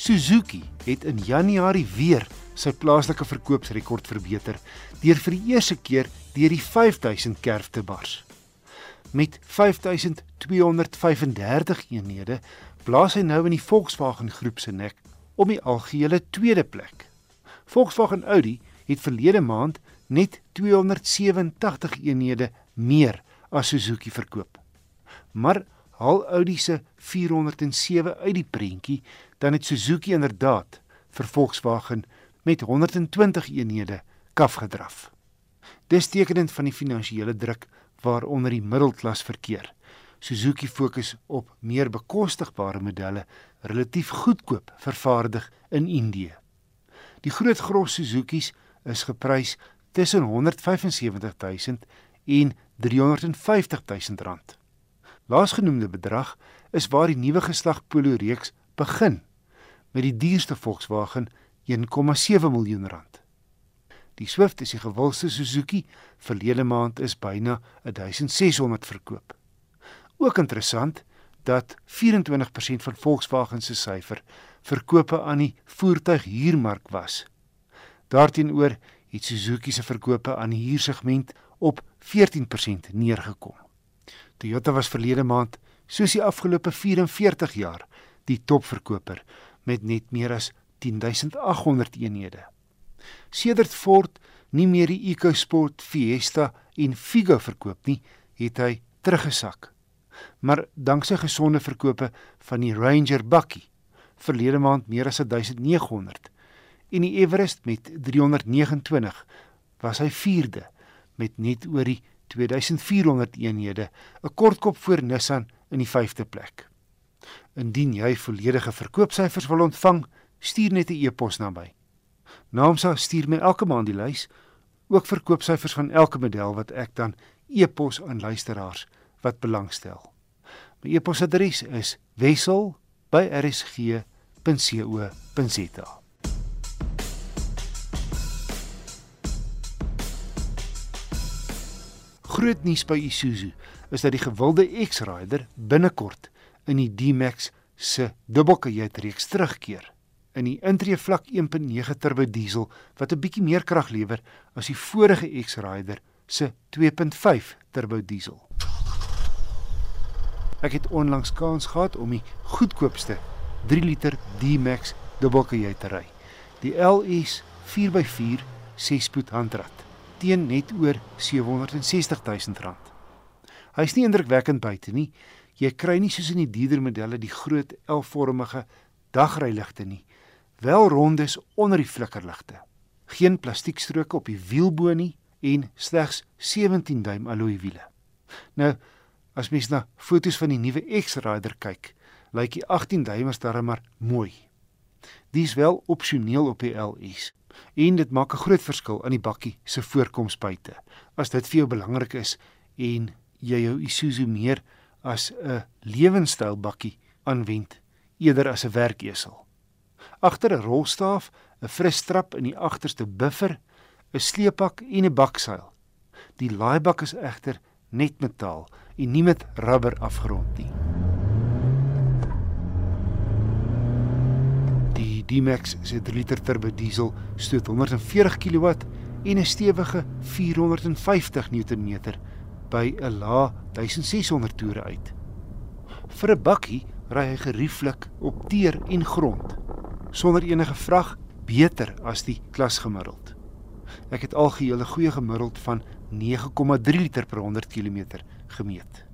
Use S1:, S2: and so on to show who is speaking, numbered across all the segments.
S1: Suzuki het in Januarie weer sy plaaslike verkoopsrekord verbeter deur vir die eerste keer deur die 5000 kerf te bars. Met 5235 eenhede blaas hy nou in die Volkswagen groep se nek om die algehele tweede plek. Volkswagen Audi het verlede maand net 287 eenhede meer as Suzuki verkoop. Maar haal Audi se 407 uit die prentjie, dan het Suzuki inderdaad vir Volkswagen met 120 eenhede kaf gedraf. Dis tekenend van die finansiële druk waaronder die middelklas verkeer. Suzuki fokus op meer bekostigbare modelle relatief goedkoop vervaardig in Indië. Die groot gros Suzuki's is geprys tussen 175 000 en 350 000 rand. Laasgenoemde bedrag is waar die nuwe geslag Polo reeks begin met die duurste Volkswagen 1,7 miljoen rand. Die Swift is die gewildste Suzuki, verlede maand is byna 1600 verkoop. Ook interessant dat 24% van Volkswagen se syfer verkope aan die voertuighuurmark was. Daarteenoor het Suzuki se verkope aan die huursegment op 14% neergekom. Toyota was verlede maand, soos die afgelope 44 jaar, die topverkoper met net meer as 10800 eenhede. Sedert Ford nie meer die EcoSport, Fiesta en Figo verkoop nie, het hy teruggesak. Maar danksy gesonde verkope van die Ranger bakkie, verlede maand meer as 1900 en die Everest met 329 was hy 4de met net oor die 2400 eenhede, 'n kortkop voor Nissan in die 5de plek. Indien jy volledige verkoopsyfers wil ontvang, stuur net 'n e-pos na my. Naamsa stuur my elke maand die lys, ook verkoopsyfers van elke model wat ek dan e-pos aan luisteraars wat belangstel. My e-posadres is wissel@rsg.co.za. Groot nuus by Isuzu is dat die gewilde X-Rider binnekort in die D-Max se dubbelkajuitreeks terugkeer in die intree vlak 1.9 turbo diesel wat 'n bietjie meer krag lewer as die vorige X-Rider se 2.5 turbo diesel. Ek het onlangs kans gehad om die goedkoopste 3 liter D-Max dubbelkajuit te ry. Die LS 4x4 6-spoed handrat teen net oor 760 000 rand. Hy's nie indrukwekkend buite nie. Jy kry nie soos in die dierder modelle die groot L-vormige dagryligte nie. Wel rondes onder die flikkerligte. Geen plastiekstroke op die wielbo nie en slegs 17 duim alloy wiele. Nou, as mens na foto's van die nuwe X-Rider kyk, lyk die 18 duimers darem maar mooi. Dis wel opsioneel op die LS en dit maak 'n groot verskil aan die bakkie se voorkoms buite. As dit vir jou belangrik is en jy jou Isuzu meer as 'n lewenstyl bakkie aanwend eerder as 'n werkesel. Agter 'n rolstaaf, 'n frisstrap in die agterste buffer, 'n sleepak en 'n bakseil. Die laaibak is egter net metaal en nie met rubber afgerond nie. Die D-Max se 3 liter turbo diesel stoot 140 kW en 'n stewige 450 Nm by 'n lae 1600 toere uit. Vir 'n bakkie ry hy gerieflik op teer en grond sonder enige vrag beter as die klasgemiddeld. Ek het algehele goeie gemiddeld van 9,3 liter per 100 km gemeet.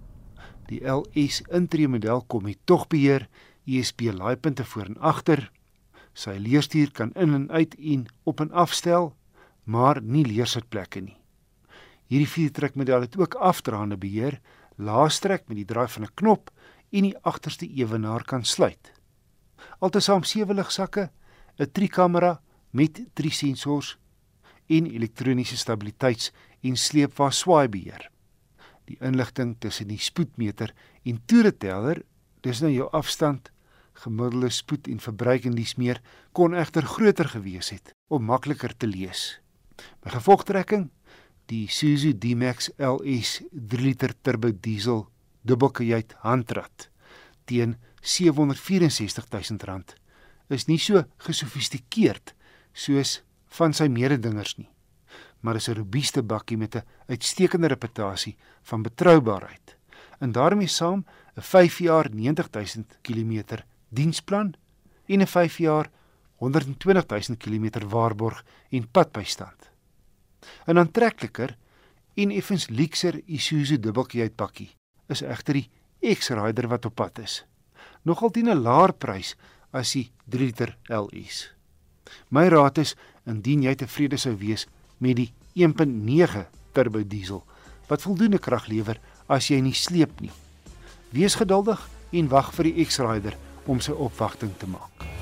S1: Die LS intree model kom met tog beheer, USB laaipunte voor en agter. Sy leerstuur kan in en uit en op en afstel, maar nie leersitplekke nie. Hierdie viertrekmodel het ook afdraande beheer, laastrek met die draai van 'n knop en die agterste ewenaar kan sluit. Altesaam sewe ligsakke, 'n trikamera met drie sensors en elektroniese stabiliteits- en sleepwa swaaibeheer. Die inligting tussen die spoedmeter en toereteller, dis nou jou afstand, gemiddelde spoed en verbruik en dis meer kon egter groter gewees het om makliker te lees. By gevolgtrekking die Isuzu D-Max LS 3 liter turbo diesel dubbelkajuit handrat teen R764000 is nie so gesofistikeerd soos van sy mededingers nie, maar is 'n robuuste bakkie met 'n uitstekende reputasie van betroubaarheid. En daarmee saam 'n 5 jaar 90000 km diensplan en 'n 5 jaar 120000 km waarborg en padbystand. 'n Aantrekliker en effens luxer Isuzu dubbeltjie is egter die X-Rider wat op pad is. Nogal teen 'n laer prys as die 3 liter LS. My raad is indien jy tevrede sou wees met die 1.9 turbo diesel wat voldoende krag lewer as jy nie sleep nie. Wees geduldig en wag vir die X-Rider om sy opwagting te maak.